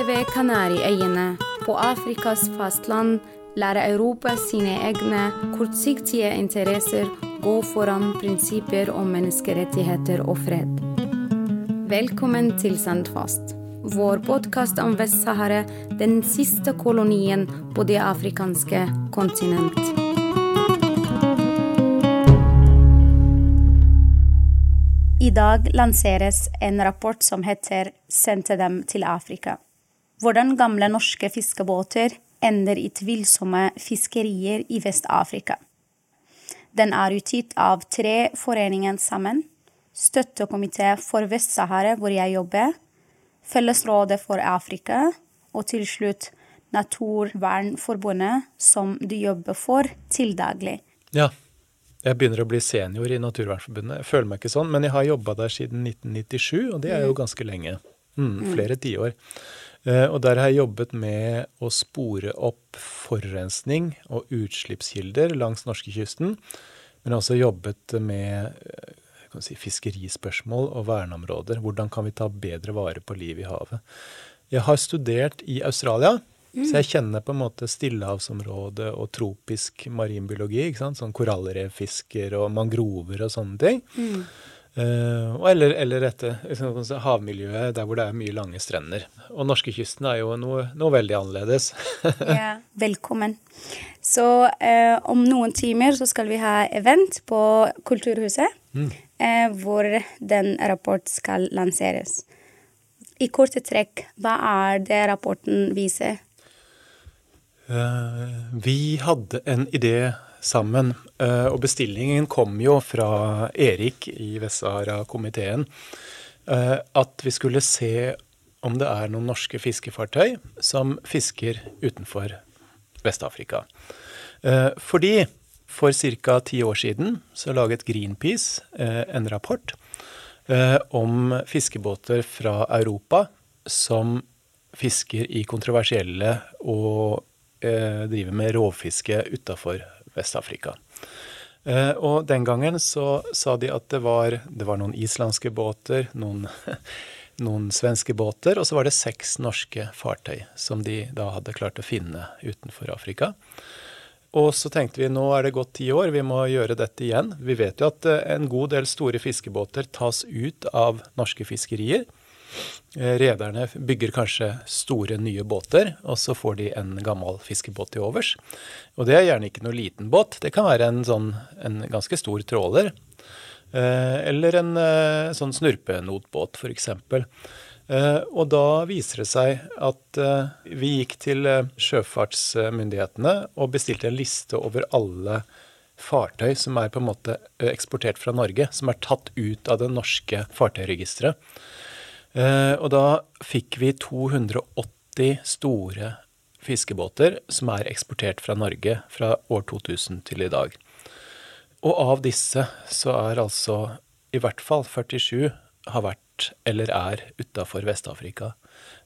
Like ved Kanariøyene, på Afrikas fastland, lærer Europa sine egne kortsiktige interesser gå foran prinsipper om menneskerettigheter og fred. Velkommen til Sandfast, vår podkast om Vest-Sahara, den siste kolonien på det afrikanske kontinent. I dag lanseres en rapport som heter 'Sendte dem til Afrika'. Hvordan gamle norske fiskebåter ender i tvilsomme fiskerier i Vest-Afrika. Den er utgitt av tre foreninger sammen. Støttekomité for Vest-Sahara, hvor jeg jobber. Fellesrådet for Afrika. Og til slutt Naturvernforbundet, som du jobber for til daglig. Ja. Jeg begynner å bli senior i Naturvernforbundet. Jeg føler meg ikke sånn, men jeg har jobba der siden 1997, og det er jo ganske lenge. Mm, flere tiår. Uh, og der har jeg jobbet med å spore opp forurensning og utslippskilder langs norskekysten. Men også jobbet med uh, si, fiskerispørsmål og verneområder. Hvordan kan vi ta bedre vare på livet i havet? Jeg har studert i Australia, mm. så jeg kjenner på en måte stillehavsområdet og tropisk marinbiologi. Sånn korallrevfisker og mangrover og sånne ting. Mm. Uh, eller, eller dette liksom, havmiljøet der hvor det er mye lange strender. Og norskekysten er jo noe, noe veldig annerledes. ja, velkommen. Så uh, om noen timer så skal vi ha event på Kulturhuset, mm. uh, hvor den rapport skal lanseres. I korte trekk, hva er det rapporten viser? vi hadde en idé sammen. Eh, og bestillingen kom jo fra Erik i Vest-Sahara-komiteen. Eh, at vi skulle se om det er noen norske fiskefartøy som fisker utenfor Vest-Afrika. Eh, fordi for ca. ti år siden så laget Greenpeace en rapport om fiskebåter fra Europa som fisker i kontroversielle og driver med rovfiske utafor Vest-Afrika. Eh, og den gangen så sa de at det var, det var noen islandske båter, noen, noen, svenske båter, og så var det seks norske fartøy som de da hadde klart å finne utenfor Afrika. Og så tenkte vi nå er det gått ti år, vi må gjøre dette igjen. Vi vet jo at eh, en god del store fiskebåter tas ut av norske fiskerier. Eh, rederne bygger kanskje store, nye båter, og så får de en gammel fiskebåt til overs. Og det er gjerne ikke noe liten båt. Det kan være en, sånn, en ganske stor tråler. Eh, eller en eh, sånn snurpenotbåt, f.eks. Og da viser det seg at vi gikk til sjøfartsmyndighetene og bestilte en liste over alle fartøy som er på en måte eksportert fra Norge, som er tatt ut av det norske fartøyregisteret. Eh, og da fikk vi 280 store fiskebåter som er eksportert fra Norge fra år 2000 til i dag. Og av disse så er altså i hvert fall 47 har vært eller er utafor Vest-Afrika.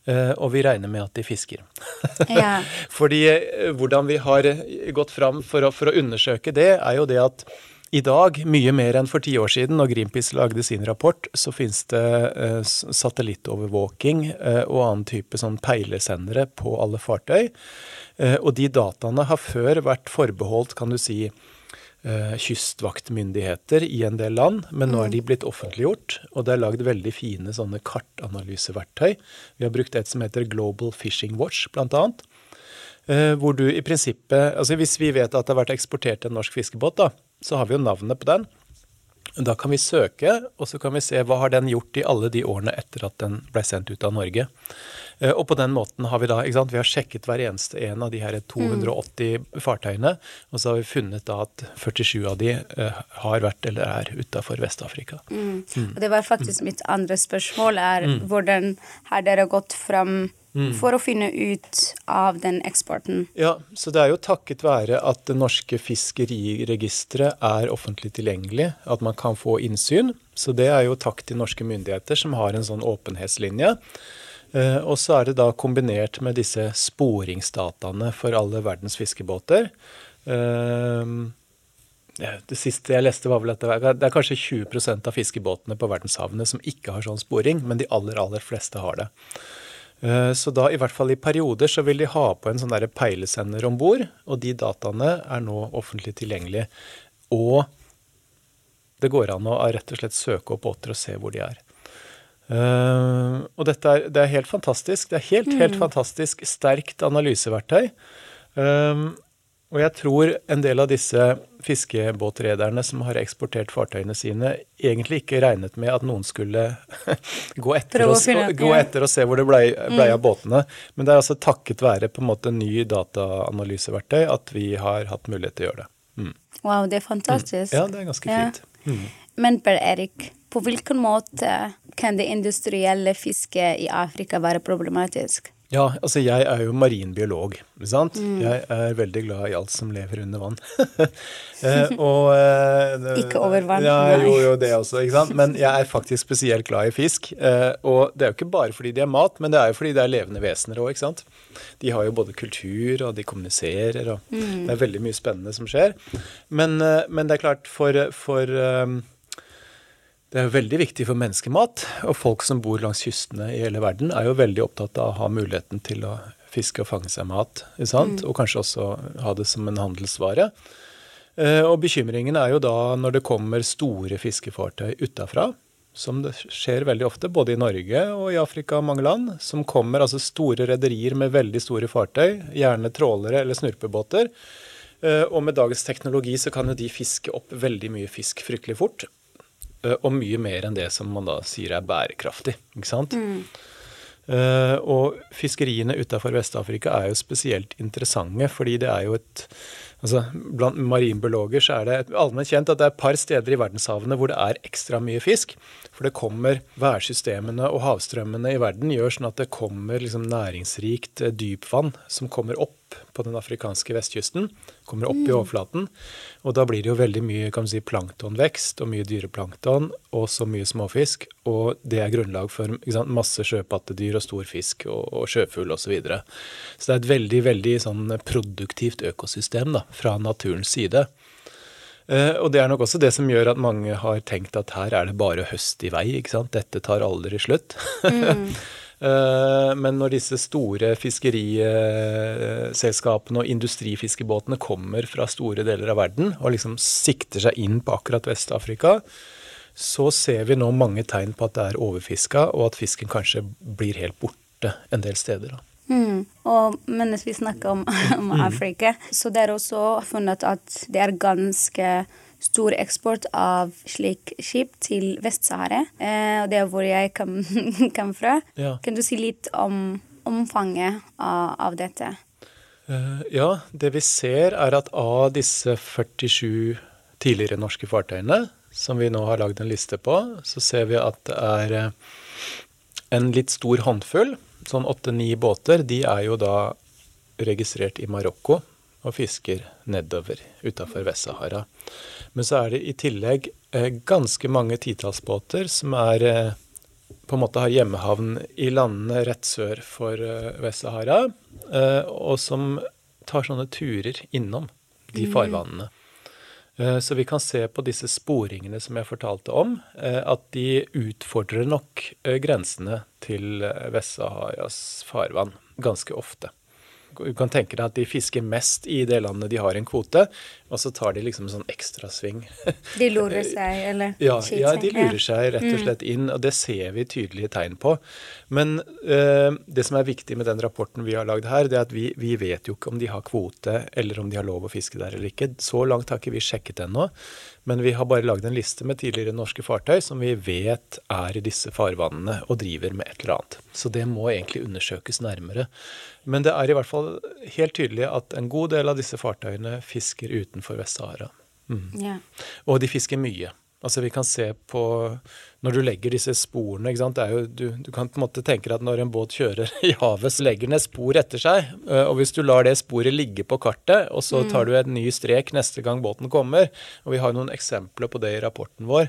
Uh, og vi regner med at de fisker. ja. Fordi uh, hvordan vi har gått fram for å, for å, undersøke det, er jo det at i dag, mye mer enn for ti år siden, når Greenpeace lagde sin rapport, så finnes det eh, satellittovervåking eh, og annen type sånn peilesendere på alle fartøy. Eh, og de dataene har før vært forbeholdt, kan du si, kystvaktmyndigheter i en del land, men nå er de mm. blitt offentliggjort. Og det er lagd veldig fine sånne kartanalyseverktøy. Vi har brukt et som heter Global Fishing Watch, blant annet. Eh, hvor du i prinsippet Altså hvis vi vet at det har vært eksportert en norsk fiskebåt, da, så har vi jo navnet på den. Da kan vi søke, og så kan vi se hva har den gjort i alle de årene etter at den ble sendt ut av Norge. Eh, og på den måten har vi da ikke sant, vi har sjekket hver eneste en av de her 280 mm. fartøyene, og så har vi funnet da at 47 av de uh, har vært eller er utafor Vest-Afrika. Mm. Mm. Og det var faktisk mitt andre spørsmål, er mm. hvordan har dere gått fram Mm. for å finne ut av den eksporten. Ja, så det er jo takket være at det norske fiskeriregisteret er offentlig tilgjengelig, at man kan få innsyn. Så det er jo takk til norske myndigheter som har en sånn åpenhetslinje. Eh, og så er det da kombinert med disse sporingsdataene for alle verdens fiskebåter. Eh, det siste jeg leste, var vel at det er kanskje 20% av fiskebåtene på verdenshavene som ikke har sånn sporing, men de aller, aller fleste har det. Eh, så da i hvert fall i perioder så vil de ha på en sånn peilesender om bord, og de dataene er nå offentlig tilgjengelige. Og det går an å rett og slett søke opp båter og se hvor de er. Uh, og dette er, det er helt fantastisk. Det er helt, helt mm. fantastisk sterkt analyseverktøy. Um, og jeg tror en del av disse fiskebåtrederne som har eksportert fartøyene sine, egentlig ikke regnet med at noen skulle gå, etter og, gå etter og, se hvor det blei ble av mm. båtene. Men det er altså takket være på en måte ny dataanalyseverktøy at vi har hatt mulighet til å gjøre det. Mm. Wow, det er fantastisk. Mm. Ja, det er ganske fint. Mm. Men Per Erik, på hvilken måte kan det industrielle fisket i Afrika være problematisk? Ja, altså jeg er jo marinbiolog, ikke sant. Mm. Jeg er veldig glad i alt som lever under vann. eh, og eh, Ikke over vann. Ja, jo, jo, det også, ikke sant. Men jeg er faktisk spesielt glad i fisk. Eh, og det er jo ikke bare fordi de er mat, men det er jo fordi det er levende vesener òg, ikke sant. De har jo både kultur, og de kommuniserer, og mm. det er veldig mye spennende som skjer. Men, eh, men det er klart, for, for um, det er jo veldig viktig for menneskemat, og folk som bor langs kystene i hele verden, er jo veldig opptatt av å ha muligheten til å fiske og fange seg mat, mm. og kanskje også ha det som en handelsvare. Eh, og bekymringen er jo da når det kommer store fiskefartøy utafra, som det skjer veldig ofte, både i Norge og i Afrika og mange land, som kommer altså store rederier med veldig store fartøy, gjerne trålere eller snurpebåter. Eh, og med dagens teknologi så kan jo de fiske opp veldig mye fisk fryktelig fort. Eh, og mye mer enn det som man da sier er bærekraftig. ikke sant? Mm. Uh, og fiskeriene utafor Vest-Afrika er jo spesielt interessante, fordi det er jo et altså Blant marinbiologer så er det allment kjent at det er et par steder i verdenshavene hvor det er ekstra mye fisk. For det kommer værsystemene og havstrømmene i verden gjør sånn at det kommer liksom næringsrikt dypvann som kommer opp på den afrikanske vestkysten. Kommer opp mm. i overflaten. Og da blir det jo veldig mye kan si, planktonvekst og mye dyreplankton og så mye småfisk. Og det er grunnlag for sant, masse sjøpattedyr og stor fisk og, og sjøfugl osv. Så, videre. så det er et veldig veldig sånn, produktivt økosystem da, fra naturens side. Uh, og det er nok også det som gjør at mange har tenkt at her er det bare høst i vei. ikke sant? Dette tar aldri slutt. Mm. Eh, men når disse store fiskeriselskapene og industrifiskebåtene kommer fra store deler av verden og liksom sikter seg inn på akkurat Vest-Afrika, så ser vi nå mange tegn på at det er overfiska, og at fisken kanskje blir helt borte en del steder. Mm. Og mens vi snakker om, om mm. Afrika, så det er også funnet at det er ganske stor eksport av slik skip til Vest-Sahara. Eh, og det er hvor jeg kommer fra. Ja. Kan du si litt om omfanget av, av dette? Uh, ja, det vi ser er at av disse 47 tidligere norske fartøyene, som vi nå har lagd en liste på, så ser vi at det er eh, en litt stor håndfull, sånn åtte-ni båter, de er jo da registrert i Marokko og fisker nedover utafor Vest-Sahara. Men så er det i tillegg eh, ganske mange titallsbåter som er eh, på en måte har hjemmehavn i landene rett sør for eh, Vest-Sahara, og som tar sånne turer innom de mm. farvannene. Så vi kan se på disse sporingene som jeg fortalte om, at de utfordrer nok grensene til Vest-Saharas farvann ganske ofte du kan tenke deg at de fisker mest i det landet de har en kvote, og så tar de liksom en sånn ekstrasving. De lurer seg, eller? Ja, ja, de lurer seg rett og mm. slett inn, og det ser vi tydelige tegn på. Men uh, det som er viktig med den rapporten vi har lagd her, det er at vi, vi, vet jo ikke om de har kvote, eller om de har lov å fiske der eller ikke. Så langt har ikke vi sjekket ennå. Men vi har bare lagd en liste med tidligere norske fartøy som vi vet er i disse farvannene og driver med et eller annet. Så det må egentlig undersøkes nærmere. Men det er i hvert fall helt tydelig at en god del av disse fartøyene fisker utenfor Vest-Sahara. Mm. Ja. Og de fisker mye. Altså Vi kan se på Når du legger disse sporene? Jo, du, du, kan på en måte tenke at når en båt kjører i havet, så legger den et spor etter seg. Eh, og hvis du lar det sporet ligge på kartet, og så tar mm. du en ny strek neste gang båten kommer Og vi har noen eksempler på det i rapporten vår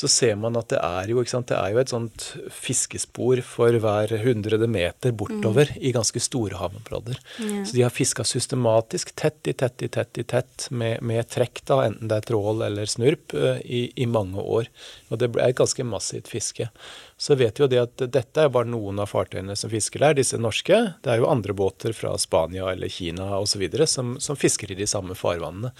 så ser man at det er jo, det er jo et sånt fiskespor for hver hundrede meter bortover mm. i ganske store havområder. Yeah. Så de har fiska systematisk tett i tett i tett i tett med, med trekk, da, enten det er trål eller snurp, eh, i, i, mange år. Og det er et ganske massivt fiske. Så vet vi jo det at dette er bare noen av fartøyene som fisker der, disse norske. Det er jo andre båter fra Spania eller Kina osv. Som, som fisker i de samme farvannene.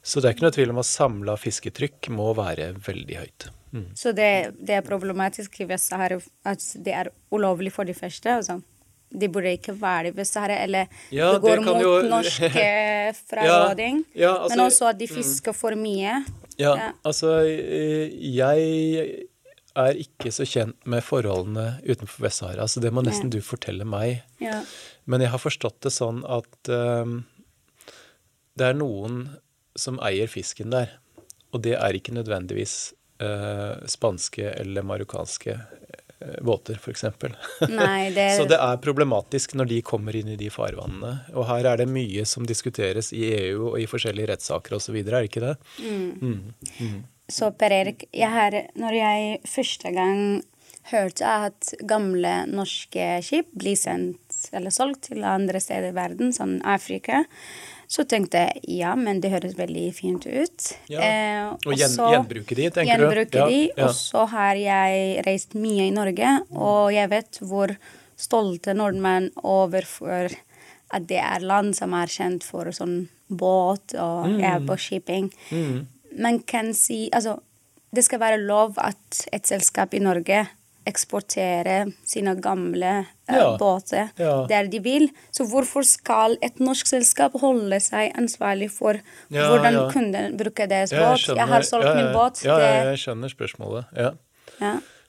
Så det er ikke noe tvil om at samla fisketrykk må være veldig høyt. Mm. Så det, det, er problematisk i Vest-Sahara at det er ulovlig for de første? altså? de burde ikke være i Vest-Sahara, eller ja, det går det mot jo... norske fraråding. Ja, ja, altså, men også at de mm. fisker for mye. Ja, altså Jeg er ikke så kjent med forholdene utenfor Vest-Sahara, så det må nesten du fortelle meg. Men jeg har forstått det sånn at um, det er noen som eier fisken der. Og det er ikke nødvendigvis spanske eller marokkanske Eh, båter, f.eks. Det... så det er problematisk når de kommer inn i de farvannene. Og her er det mye som diskuteres i EU og i forskjellige rettssaker osv., er det ikke det? Mm. Mm. Mm. Så Per Erik, jeg har, når jeg første gang hørte at gamle norske skip blir sendt eller solgt til andre steder i verden, sånn Afrika, så tenkte jeg ja, men det høres veldig fint ut. Ja. Eh, og gjen, så, gjenbruke de, tenker gjenbruke du? Ja, de. Og så har jeg reist mye i Norge, og jeg vet hvor stolte nordmenn overfor at det er land som er kjent for sånn båt og mm. airboat-shipping. Mm. Man kan si Altså, det skal være lov at et selskap i Norge eksporterer sine gamle ja. båter ja. der de vil. Så hvorfor skal et norsk selskap holde seg ansvarlig for ja, hvordan kunden bruker deres båt? Jeg, jeg har solgt min båt. Ja, jeg skjønner spørsmålet. Ja.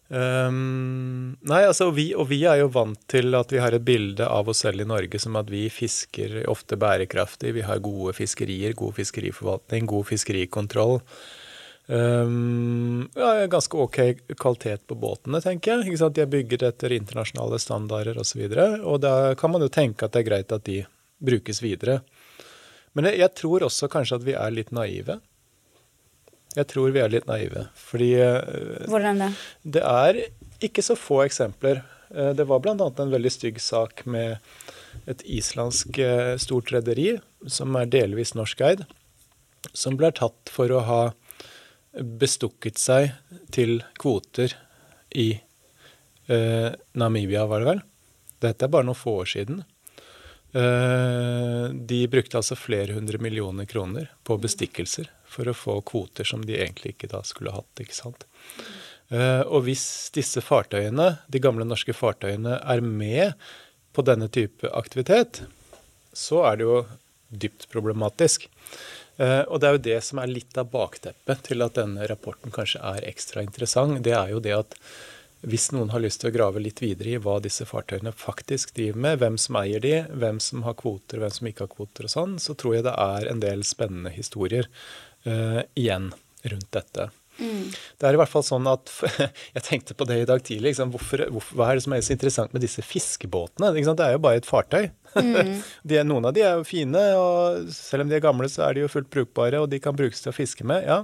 Um, nei, altså, vi, og vi er jo vant til at vi har et bilde av oss selv i Norge som at vi fisker ofte bærekraftig. Vi har gode fiskerier, god fiskeriforvaltning, god fiskerikontroll. Um, ja, ganske ok kvalitet på båtene, tenker jeg. Ikke sant? De er bygget etter internasjonale standarder osv. Og, så og da kan man jo tenke at det er greit at de brukes videre. Men jeg, jeg, tror også kanskje at vi er litt naive. Jeg tror vi er litt naive, fordi uh, Hvordan det? Det er ikke så få eksempler. Uh, det var bl.a. en veldig stygg sak med et islandsk uh, stort rederi, som er delvis norskeid, som ble tatt for å ha bestukket seg til kvoter i eh, Namibia, var det vel. Dette er bare noen få år siden. Eh, de brukte altså flere hundre millioner kroner på bestikkelser for å få kvoter som de egentlig ikke da skulle hatt. ikke sant? Eh, og hvis disse fartøyene, de gamle norske fartøyene, er med på denne type aktivitet, så er det jo dypt problematisk. Eh, og det er jo det som er litt av bakteppet til at denne rapporten kanskje er ekstra interessant. Det er jo det at hvis noen har lyst til å grave litt videre i hva disse fartøyene faktisk driver med, hvem som eier de, hvem som har kvoter, hvem som ikke har kvoter og sånn, så tror jeg det er en del spennende historier uh, igjen rundt dette. Mm. Det er i hvert fall sånn at Jeg tenkte på det i dag tidlig. Liksom, hvorfor, hvorfor, hva er det som er så interessant med disse fiskebåtene? Det er jo bare et fartøy. Mm. de, noen av de er jo fine, og selv om de er gamle, så er de jo fullt brukbare, og de kan brukes til å fiske med. ja.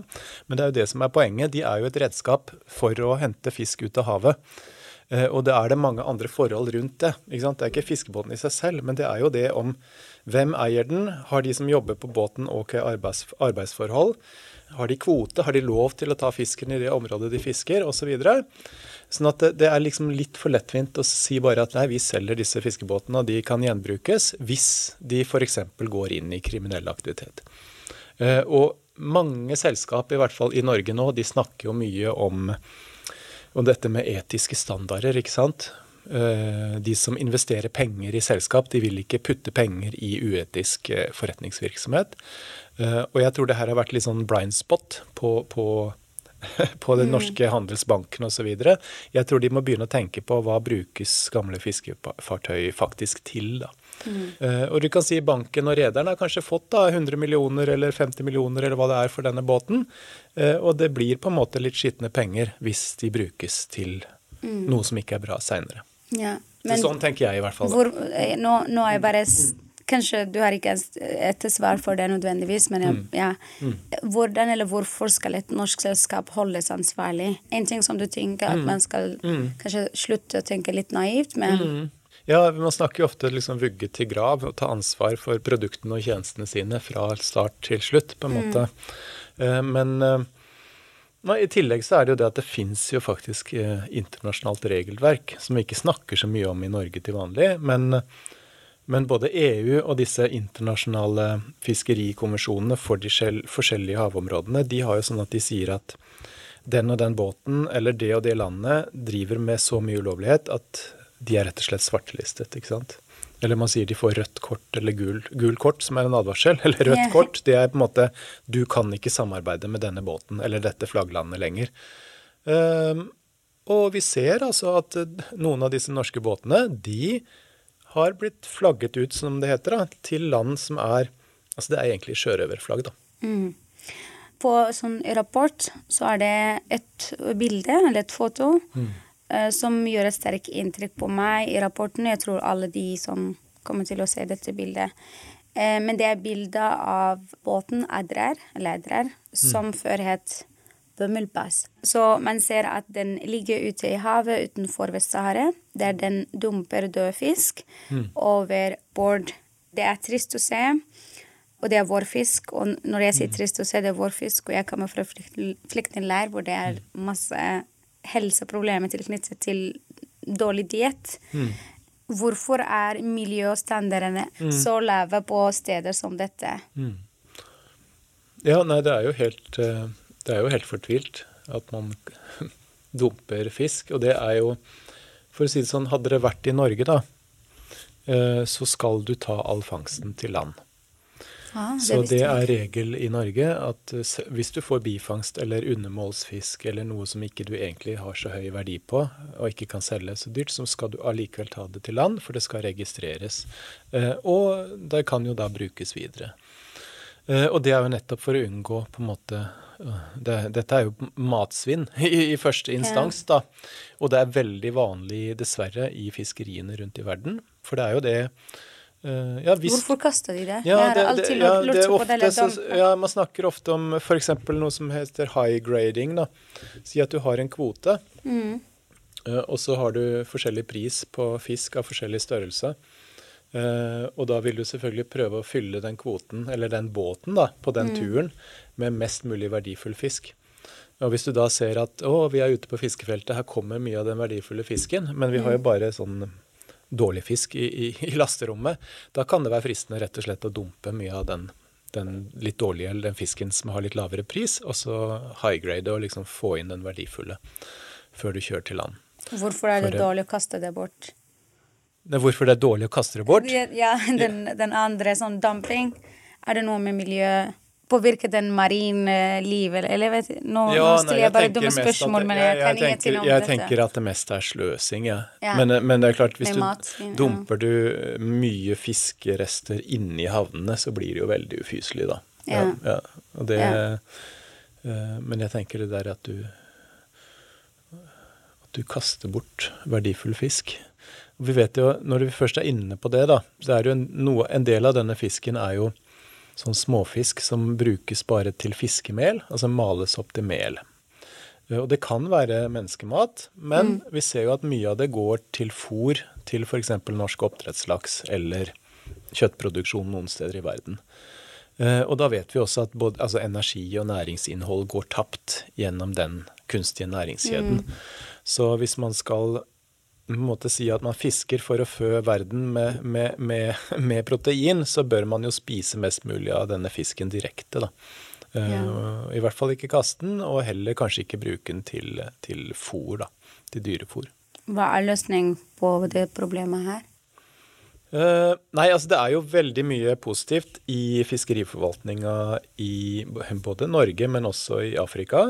Men det er jo det som er poenget. De er jo et redskap for å hente fisk ut av havet. Eh, og det er det mange andre forhold rundt det. Ikke sant? Det er ikke fiskebåten i seg selv, men det er jo det om hvem eier den, har de som jobber på båten ok arbeids, arbeidsforhold, har de kvote? Har de lov til å ta fisken i det området de fisker, osv.? Så sånn at det, det, er liksom litt for lettvint å si bare at nei, vi selger disse fiskebåtene, og de kan gjenbrukes hvis de f.eks. går inn i kriminell aktivitet. Uh, og mange selskap, i hvert fall i Norge nå, de snakker jo mye om, om dette med etiske standarder, ikke sant. Uh, de som investerer penger i selskap, de vil ikke putte penger i uetisk uh, forretningsvirksomhet. Eh, og jeg tror det her har vært litt sånn blind spot på, på, på den mm. norske handelsbanken osv. Jeg tror de må begynne å tenke på hva brukes gamle fiskefartøy faktisk til. da. Mm. Uh, og du kan si banken og rederen har kanskje fått da 100 millioner eller 50 millioner eller hva det er for denne båten. Uh, og det blir på en måte litt skitne penger hvis de brukes til mm. noe som ikke er bra seinere. Ja, sånn tenker jeg i hvert fall. Hvor, nå, nå, er jeg bare Kanskje du har ikke et svar for det nødvendigvis, men jeg, mm. ja. Mm. hvordan eller hvorfor skal et norsk selskap holdes ansvarlig? En ting som du tenker at mm. man skal kanskje slutte å tenke litt naivt, men. Ja, man snakker jo ofte liksom vugge til grav og ta ansvar for produktene og tjenestene sine fra start til slutt, på en måte. Mm. men eh, Nei, I tillegg så er det jo det at det fins jo faktisk eh, internasjonalt regelverk som vi ikke snakker så mye om i Norge til vanlig. Men, men både EU og disse internasjonale fiskerikonvensjonene for de forskjellige havområdene, de har jo sånn at de sier at den og den båten eller det og det landet driver med så mye ulovlighet at de er rett og slett svartelistet. ikke sant? Eller man sier de får rødt kort eller gul, gul kort, som er en advarsel. Eller rødt kort, det er på en måte du kan ikke samarbeide med denne båten eller dette flagglandet lenger. Um, og vi ser altså at noen av disse norske båtene, de har blitt flagget ut, som det heter, da, til land som er Altså det er egentlig sjørøverflagg, da. Mm. På sånn rapport så er det et bilde, eller et foto, mm. Eh, som gjør et sterkt inntrykk på meg i rapporten. Jeg tror alle de som kommer til å se dette bildet. Eh, men det er bilde av båten Adrer, eller Adrer, mm. som før het Bømmelpass. Så man ser at den ligger ute i havet utenfor Vest-Sahara, der den dumper død fisk mm. over bord. Det er trist å se, og det er vår fisk. Og når jeg sier mm. trist å se, det er vår fisk, og jeg kommer fra flyktningleir hvor det er mm. masse helseproblemer tilknyttet til dårlig diett. Mm. Hvorfor er miljøstandardene mm. så lave på steder som dette? Mm. Ja, nei, det er jo helt, eh, det er jo helt fortvilt at man dumper fisk. Og det er jo, for å si det sånn, hadde det vært i Norge, da, eh, så skal du ta all fangsten til land. Ah, det så det er regel i Norge at eh, hvis du får bifangst eller undermålsfisk eller noe som ikke du egentlig har så høy verdi på, og ikke kan selge så dyrt, så skal du allikevel ta det til land, for det skal registreres. Eh, og det kan jo da brukes videre. Eh, og det er jo nettopp for å unngå på en måte det, Dette er jo matsvinn i, i første instans, da. Og det er veldig vanlig, dessverre, i fiskeriene rundt i verden. For det er jo det ja, hvis, Hvorfor kaster de det? Ja, det, det, ja, det ofte, så, ja, Man snakker ofte om f.eks. noe som heter high grading. da. Si at du har en kvote, mm. uh, og så har du forskjellig pris på fisk av forskjellig størrelse. Uh, og da vil du selvfølgelig prøve å fylle den kvoten, eller den båten, da, på den mm. turen med mest mulig verdifull fisk. Og hvis du da ser at å, vi er ute på fiskefeltet, her kommer mye av den verdifulle fisken, men vi har jo mm. bare sånn dårlig fisk i, i, i, lasterommet, da kan det være fristende rett og slett å dumpe mye av den, den litt dårlige eller den fisken som har litt lavere pris, og så high-grade og liksom få inn den verdifulle før du kjører til land. Hvorfor er det, For, dårlig å kaste det bort? Det, hvorfor det er dårlig å kaste det bort? Ja, den, den andre sånn dumping. Er det noe med miljøet påvirker den marine livet? Eller vet, nå, ja, nå stiller jeg, bare dumme spørsmål, men jeg, jeg, jeg kan ingenting om dette. Jeg tenker at det meste er sløsing, ja. ja. Men, men, det er klart, hvis mat, du dumper du mye fiskerester inni havnene, så blir det jo veldig ufyselig, da. Ja. ja. Og det, uh, men jeg tenker det der at du at du kaster bort verdifull fisk. Og vi vet jo, Når vi først er inne på det, da, så er det jo noe, en del av denne fisken er jo sånn småfisk som brukes bare til fiskemel, altså males opp til mel. Eh, og det kan være menneskemat, men mm. vi ser jo at mye av det går til fôr til f.eks. norsk oppdrettslaks eller kjøttproduksjon noen steder i verden. Eh, og da vet vi også at både altså energi og næringsinnhold går tapt gjennom den kunstige næringskjeden. Mm. Så hvis man skal måte si at man fisker for å fø verden med, med, med, med, protein, så bør man jo spise mest mulig av denne fisken direkte, da. Eh, ja. Uh, I hvert fall ikke kaste den, og heller kanskje ikke bruke den til, til fôr, da. Til dyrefôr. Hva er løsningen på det problemet her? Uh, nei, altså det er jo veldig mye positivt i fiskeriforvaltninga i både Norge, men også i Afrika.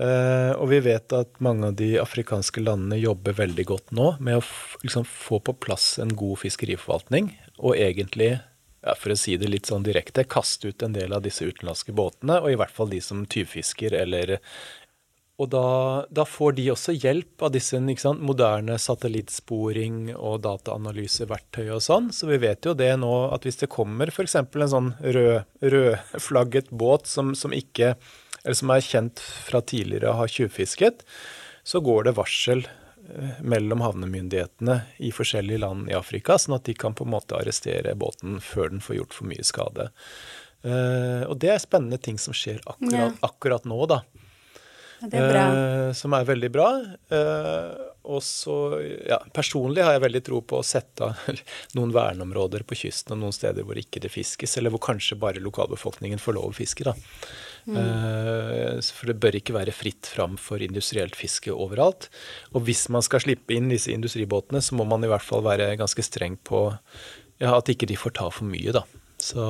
Uh, og vi vet at mange av de afrikanske landene jobber veldig godt nå med å liksom, få på plass en god fiskeriforvaltning, og egentlig, ja, for å si det litt sånn direkte, kaste ut en del av disse utenlandske båtene, og i hvert fall de som tyvfisker eller Og da, da får de også hjelp av disse sant, moderne satellittsporing og dataanalyseverktøy og sånn, så vi vet jo det nå at hvis det kommer f.eks. en sånn rød, rødflagget båt som, som ikke eller som er kjent fra tidligere å ha tjuvfisket, så går det varsel eh, mellom havnemyndighetene i forskjellige land i Afrika, sånn at de kan på en måte arrestere båten før den får gjort for mye skade. Uh, og det er spennende ting som skjer akkurat, akkurat nå, da. Det er bra. som er veldig bra. Og så, ja, Personlig har jeg veldig tro på å sette noen verneområder på kysten og noen steder hvor ikke det fiskes, eller hvor kanskje bare lokalbefolkningen får lov å fiske. da. Mm. For det bør ikke være fritt fram for industrielt fiske overalt. Og hvis man skal slippe inn disse industribåtene, så må man i hvert fall være ganske streng på ja, at ikke de får ta for mye, da. Så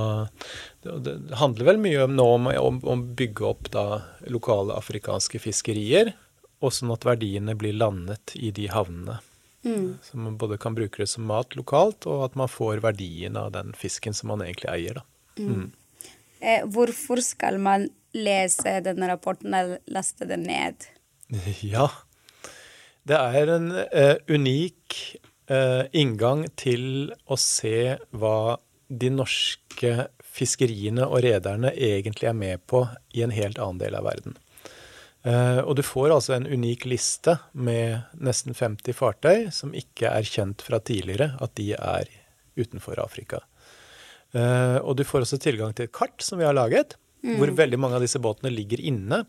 det, det handler vel mye om nå om å bygge opp da lokale afrikanske fiskerier og sånn at verdiene blir landet i de havnene. Mm. Så man både kan bruke det som mat lokalt, og at man får verdien av den fisken som man egentlig eier. Mm. Mm. Eh, hvorfor skal man lese denne rapporten eller laste den ned? Ja, det er en eh, unik eh, inngang til å se hva de norske fiskeriene og rederne egentlig er med på i en helt annen del av verden. Uh, og du får altså en unik liste med nesten 50 fartøy som ikke er kjent fra tidligere at de er utenfor Afrika. Uh, og du får også tilgang til et kart som vi har laget, mm. hvor veldig mange av disse båtene ligger inne.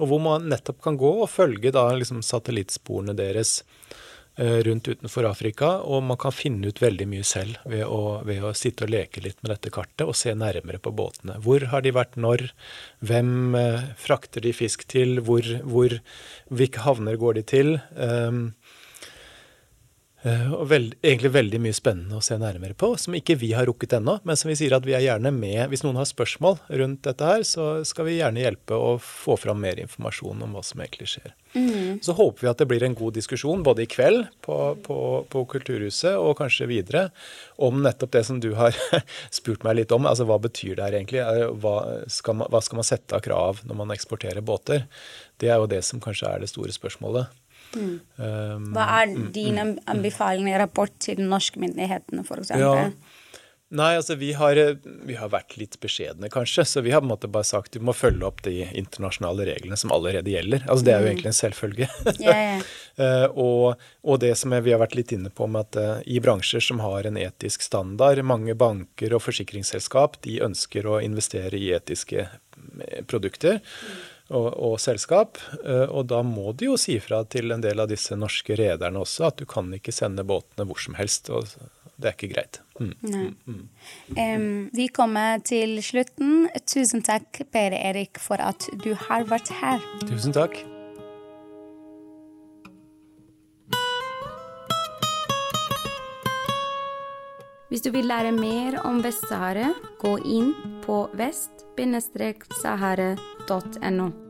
Og hvor man nettopp kan gå og følge da liksom satellittsporene deres Eh, rundt utenfor Afrika, og man kan finne ut veldig mye selv ved å, ved å, sitte og leke litt med dette kartet og se nærmere på båtene. Hvor har de vært når? Hvem eh, frakter de fisk til? Hvor, hvor, hvilke havner går de til? Um, Eh, og veld, egentlig veldig mye spennende å se nærmere på, som ikke vi har rukket ennå. Men som vi sier at vi er gjerne med. Hvis noen har spørsmål rundt dette her, så skal vi gjerne hjelpe å få fram mer informasjon om hva som egentlig skjer. Mm. Så håper vi at det blir en god diskusjon både i kveld på, på, på, Kulturhuset og kanskje videre om nettopp det som du har spurt meg litt om. Altså hva betyr det her egentlig? Hva skal, man, hva skal man sette av krav når man eksporterer båter? Det er jo det som kanskje er det store spørsmålet. Mm. Um, Hva er mm, din mm, anbefaling i rapport til norske myndighetene, f.eks.? Ja. Nei, altså vi har, vi har, vært litt beskjedne, kanskje. Så vi har på en måte bare sagt du må følge opp de internasjonale reglene som allerede gjelder. Altså Det er jo mm. egentlig en selvfølge. yeah, yeah. og, og, det som vi har vært litt inne på med at uh, i bransjer som har en etisk standard, mange banker og forsikringsselskap de ønsker å investere i etiske eh, produkter. Mm og, og, selskap. Eh, og da må de jo si fra til en del av disse norske rederne også at du kan ikke sende båtene hvor som helst. og det er ikke greit. Mm. Mm. Um, vi kommer til slutten. Tusen takk, Per Erik, for at du har vært her. Tusen takk. Hvis du vil lære mer om Vest-Sahara, gå inn på vest-sahara.no.